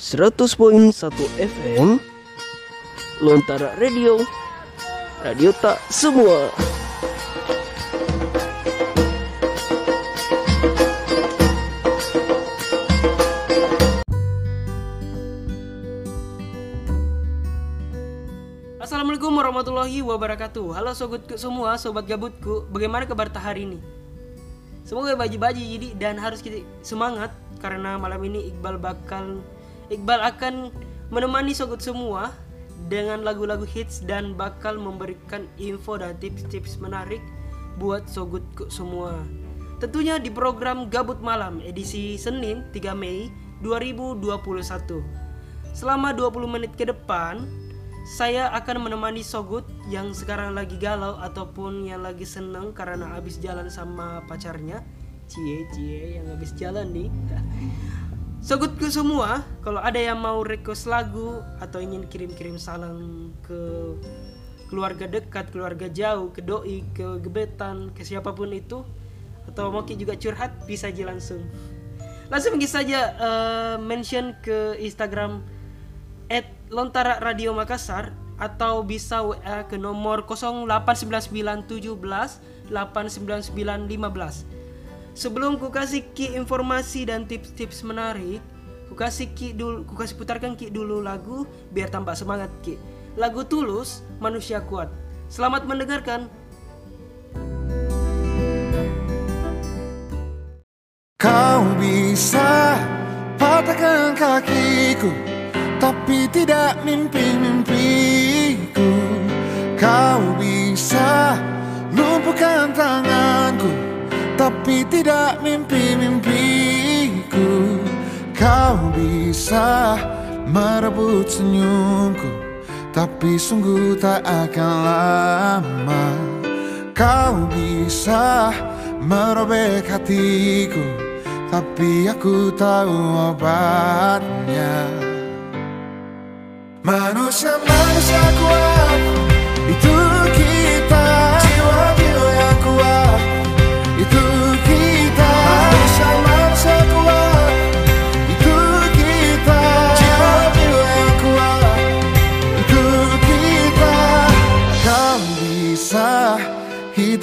100.1 FM Lontara Radio Radio tak semua. Assalamualaikum warahmatullahi wabarakatuh. Halo sobatku semua, sobat gabutku. Bagaimana kabar hari ini? Semoga baji-baji jadi dan harus kita semangat Karena malam ini Iqbal bakal Iqbal akan menemani sobat semua Dengan lagu-lagu hits dan bakal memberikan info dan tips-tips menarik Buat sobatku semua Tentunya di program Gabut Malam edisi Senin 3 Mei 2021 Selama 20 menit ke depan saya akan menemani Sogut yang sekarang lagi galau ataupun yang lagi seneng karena habis jalan sama pacarnya. Cie cie yang habis jalan nih. Sogutku semua, kalau ada yang mau request lagu atau ingin kirim-kirim salam ke keluarga dekat, keluarga jauh, ke doi, ke gebetan, ke siapa pun itu atau mau juga curhat bisa aja langsung. Langsung bisa saja uh, mention ke Instagram at Lontara Radio Makassar atau bisa WA ke nomor 089917 89915. Sebelum ku kasih ki informasi dan tips-tips menarik, ku kasih ki dulu, ku kasih putarkan ki dulu lagu biar tambah semangat ki. Lagu Tulus, Manusia Kuat. Selamat mendengarkan. Kau bisa patahkan kakiku tapi tidak mimpi-mimpiku Kau bisa lumpuhkan tanganku Tapi tidak mimpi-mimpiku. Kau bisa merebut senyumku Tapi sungguh tak akan lama. Kau bisa merobek hatiku Tapi aku tahu obatnya. Manusia-manusia kuat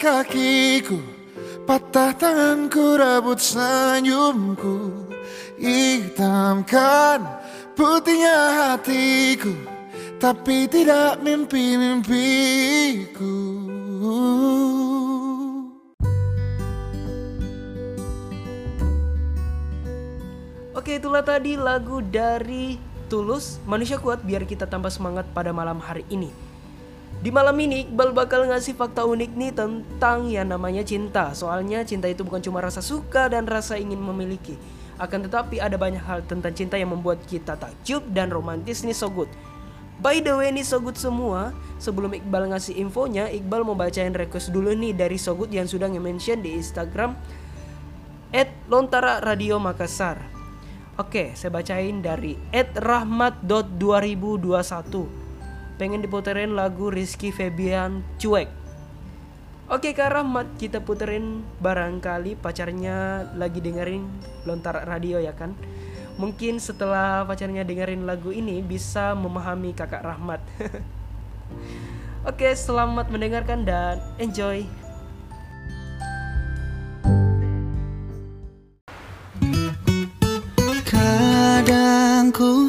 kakiku Patah tanganku rebut senyumku. Hitamkan putihnya hatiku Tapi tidak mimpi-mimpiku. Oke itulah tadi lagu dari Tulus Manusia Kuat biar kita tambah semangat pada malam hari ini Di malam ini Iqbal bakal ngasih fakta unik nih tentang yang namanya cinta. Soalnya cinta itu bukan cuma rasa suka dan rasa ingin memiliki. Akan tetapi ada banyak hal tentang cinta yang membuat kita takjub dan romantis nih so good. By the way nih so good semua, sebelum Iqbal ngasih infonya, Iqbal mau bacain request dulu nih dari so good yang sudah nge-mention di Instagram at Lontara Radio Makassar. Oke, saya bacain dari @rahmat.2021. Pengen diputerin lagu Rizky Febian Cuek. Oke Kak Rahmat, kita puterin barangkali pacarnya lagi dengerin Lontar Radio ya kan? Mungkin setelah pacarnya dengerin lagu ini bisa memahami Kakak Rahmat. Oke, selamat mendengarkan dan enjoy. Kadang ku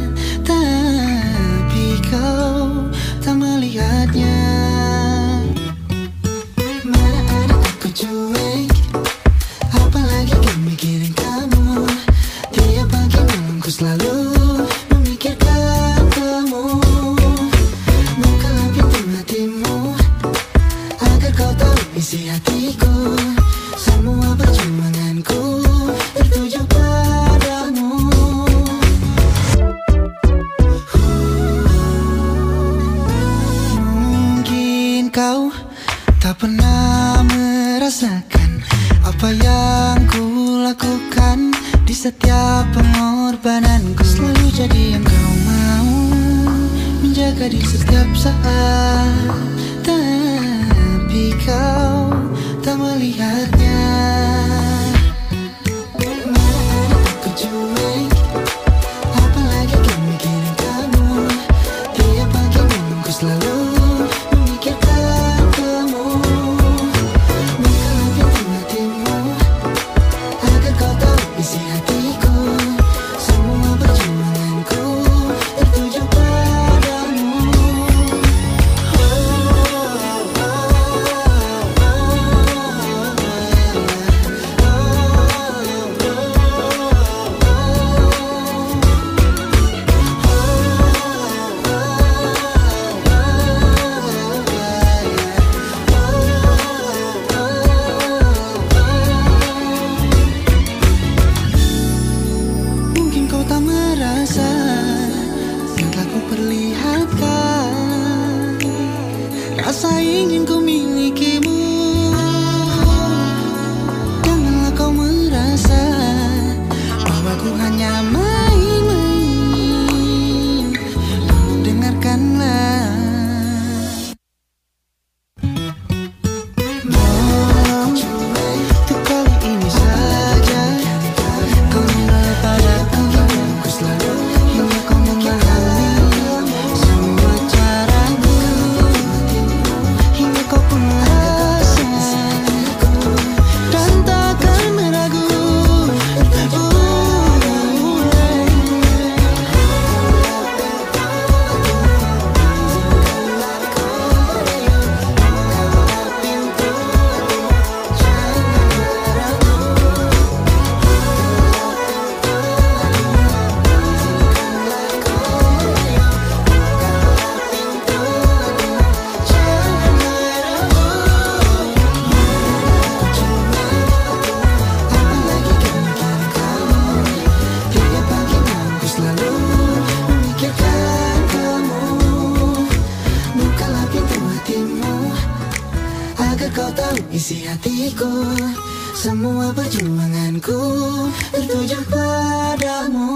Malam ku Agar kau tahu isi hatiku. Semua perjuanganku tertuju padamu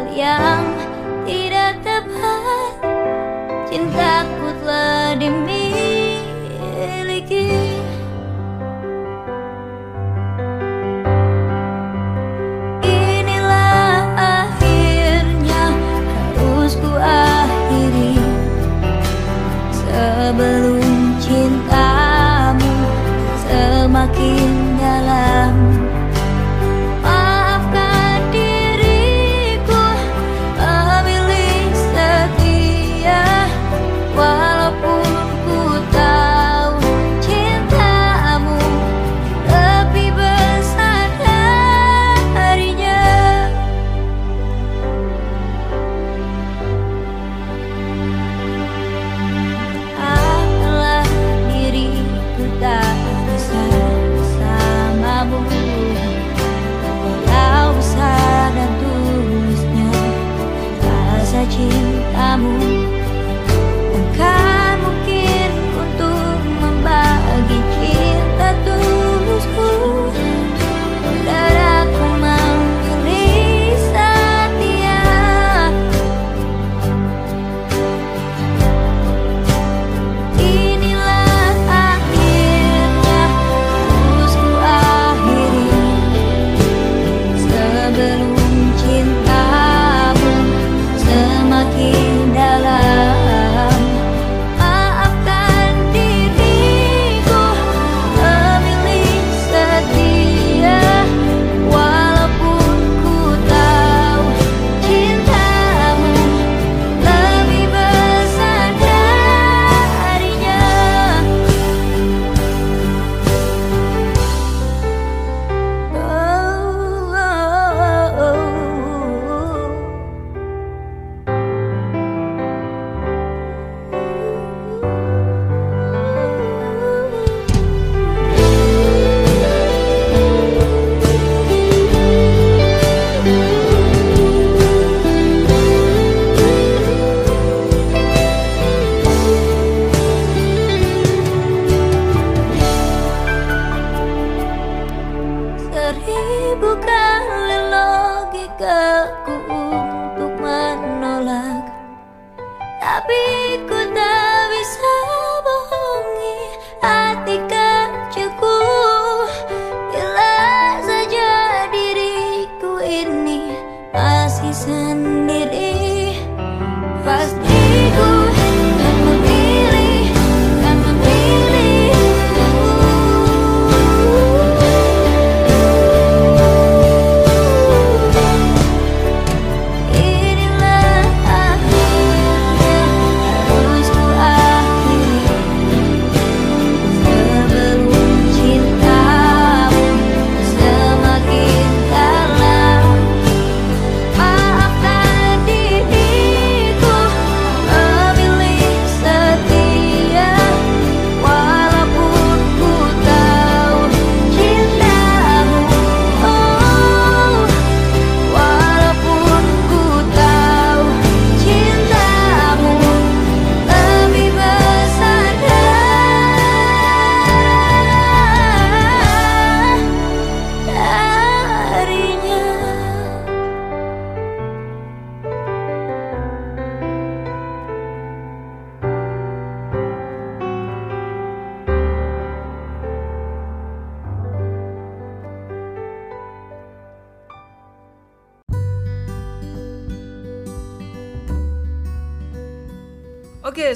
hal yang tidak tepat. Cintaku telah dimiliki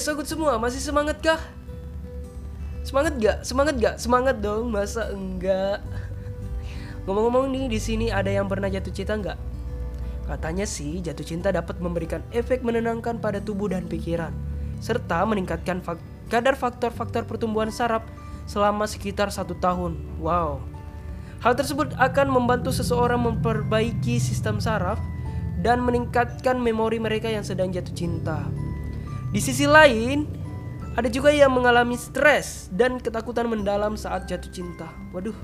Oke, sogut semua, masih semangat kah? Semangat gak? Semangat gak? Semangat dong, masa enggak? Ngomong-ngomong nih, di sini ada yang pernah jatuh cinta nggak? Katanya sih, jatuh cinta dapat memberikan efek menenangkan pada tubuh dan pikiran, serta meningkatkan fak- kadar faktor-faktor pertumbuhan saraf selama sekitar satu tahun. Wow. Hal tersebut akan membantu seseorang memperbaiki sistem saraf dan meningkatkan memori mereka yang sedang jatuh cinta. Di sisi lain, ada juga yang mengalami stres dan ketakutan mendalam saat jatuh cinta. Waduh.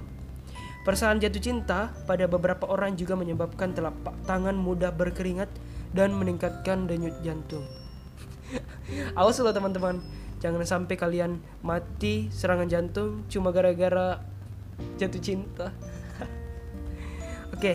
Perasaan jatuh cinta pada beberapa orang juga menyebabkan telapak tangan mudah berkeringat dan meningkatkan denyut jantung. Awas loh teman-teman, jangan sampai kalian mati serangan jantung cuma gara-gara jatuh cinta. Oke,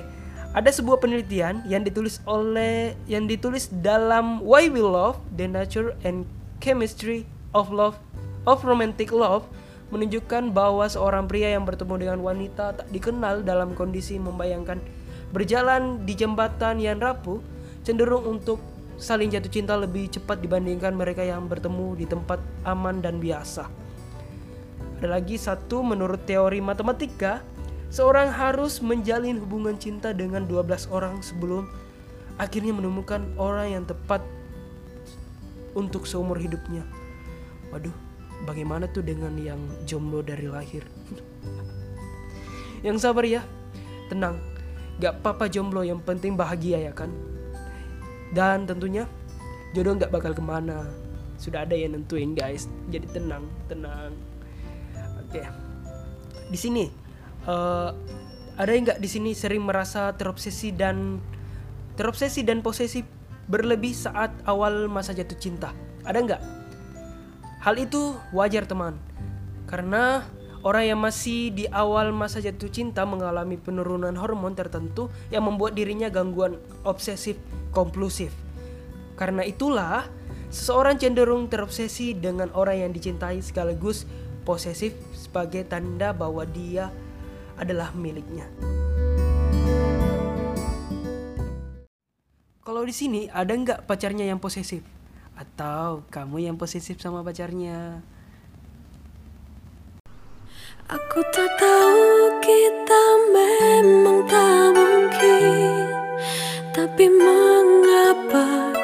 Ada sebuah penelitian yang ditulis oleh yang ditulis dalam Why We Love: The Nature and Chemistry of Love of Romantic Love menunjukkan bahwa seorang pria yang bertemu dengan wanita tak dikenal dalam kondisi membayangkan berjalan di jembatan yang rapuh cenderung untuk saling jatuh cinta lebih cepat dibandingkan mereka yang bertemu di tempat aman dan biasa. Ada lagi satu menurut teori matematika, seorang harus menjalin hubungan cinta dengan 12 orang sebelum akhirnya menemukan orang yang tepat untuk seumur hidupnya. Waduh, bagaimana tuh dengan yang jomblo dari lahir? yang sabar ya, tenang. Gak apa-apa jomblo, yang penting bahagia ya kan? Dan tentunya jodoh nggak bakal ke mana. Sudah ada yang nentuin guys. Jadi tenang, tenang. Oke. Di sini eh, ada yang nggak di sini sering merasa terobsesi dan terobsesi dan posesif berlebih saat awal masa jatuh cinta? Ada nggak? Hal itu wajar teman, karena orang yang masih di awal masa jatuh cinta mengalami penurunan hormon tertentu yang membuat dirinya gangguan obsesif kompulsif. Karena itulah, seseorang cenderung terobsesi dengan orang yang dicintai sekaligus posesif sebagai tanda bahwa dia adalah miliknya. Kalau di sini ada nggak pacarnya yang posesif? Atau kamu yang posesif sama pacarnya? Aku tak tahu kita memang tak mungkin Tapi mengapa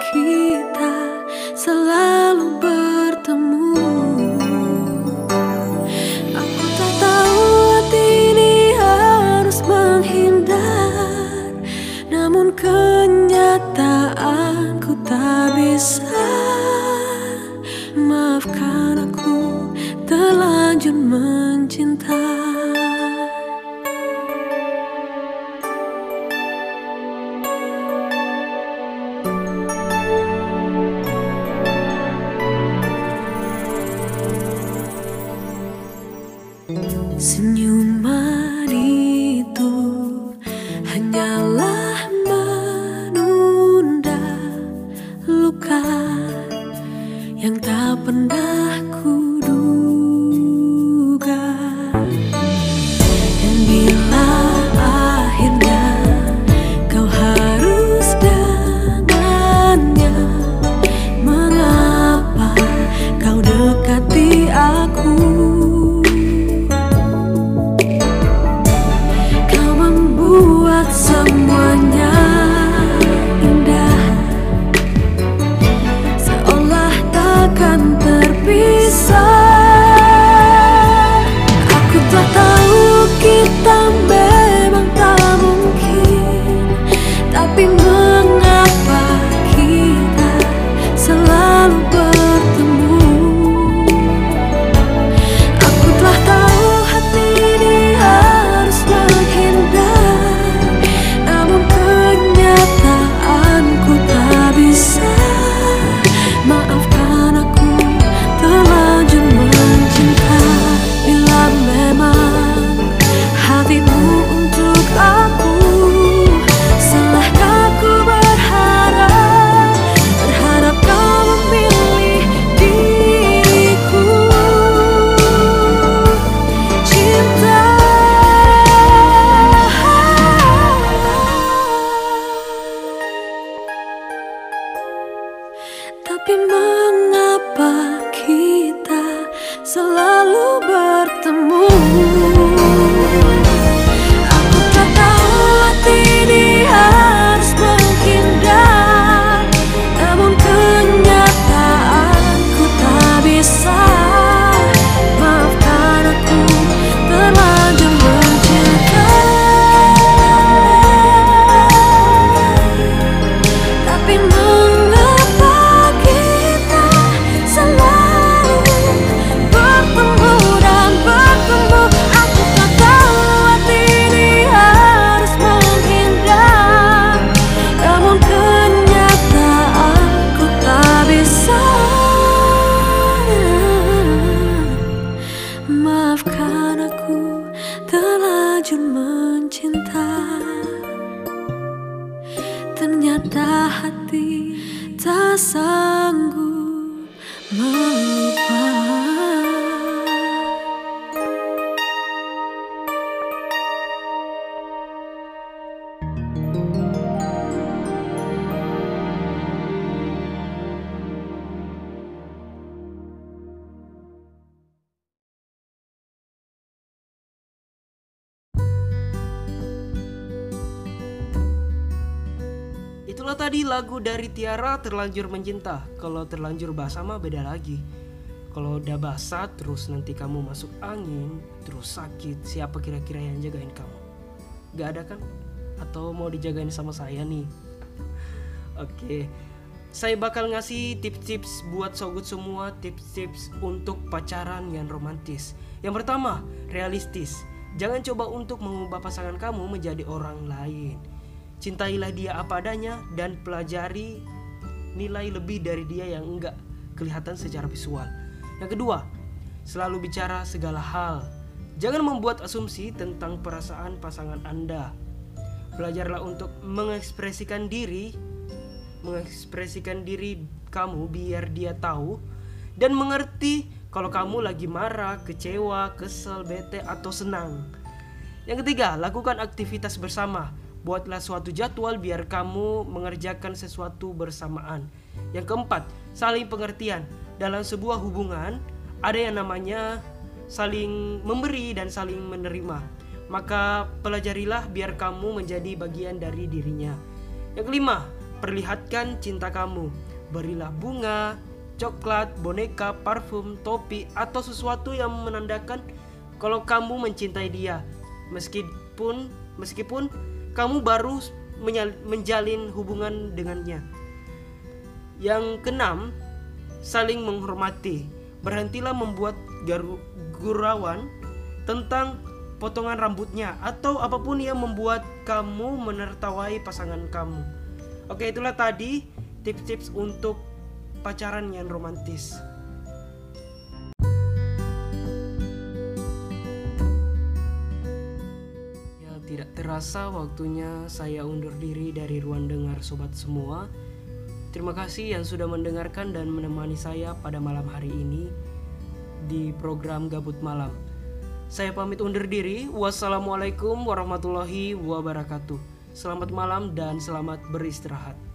Maafkan aku terlanjur mencinta Ternyata hati tak sanggup melupa lagu dari Tiara terlanjur mencinta. Kalau terlanjur basah mah beda lagi. Kalau udah basah terus nanti kamu masuk angin, terus sakit, siapa kira-kira yang jagain kamu? Gak ada kan? Atau mau dijagain sama saya nih? Oke. Saya bakal ngasih tips-tips buat sogut semua, tips-tips untuk pacaran yang romantis. Yang pertama, realistis. Jangan coba untuk mengubah pasangan kamu menjadi orang lain. Cintailah dia apa adanya dan pelajari nilai lebih dari dia yang enggak kelihatan secara visual. Yang kedua, selalu bicara segala hal. Jangan membuat asumsi tentang perasaan pasangan Anda. Belajarlah untuk mengekspresikan diri, mengekspresikan diri kamu biar dia tahu dan mengerti kalau kamu lagi marah, kecewa, kesel, bete atau senang. Yang ketiga, lakukan aktivitas bersama. Buatlah suatu jadwal biar kamu mengerjakan sesuatu bersamaan. Yang keempat, saling pengertian. Dalam sebuah hubungan, ada yang namanya saling memberi dan saling menerima. Maka pelajarilah biar kamu menjadi bagian dari dirinya. Yang kelima, perlihatkan cinta kamu. Berilah bunga, coklat, boneka, parfum, topi, atau sesuatu yang menandakan kalau kamu mencintai dia. Meskipun meskipun kamu baru menjalin hubungan dengannya. Yang keenam, saling menghormati. Berhentilah membuat gurauan tentang potongan rambutnya atau apa pun yang membuat kamu menertawai pasangan kamu. Oke, itulah tadi tips-tips untuk pacaran yang romantis. Tidak terasa waktunya saya undur diri dari ruang dengar sobat semua. Terima kasih yang sudah mendengarkan dan menemani saya pada malam hari ini di program Gabut Malam. Saya pamit undur diri. Wassalamualaikum warahmatullahi wabarakatuh. Selamat malam dan selamat beristirahat.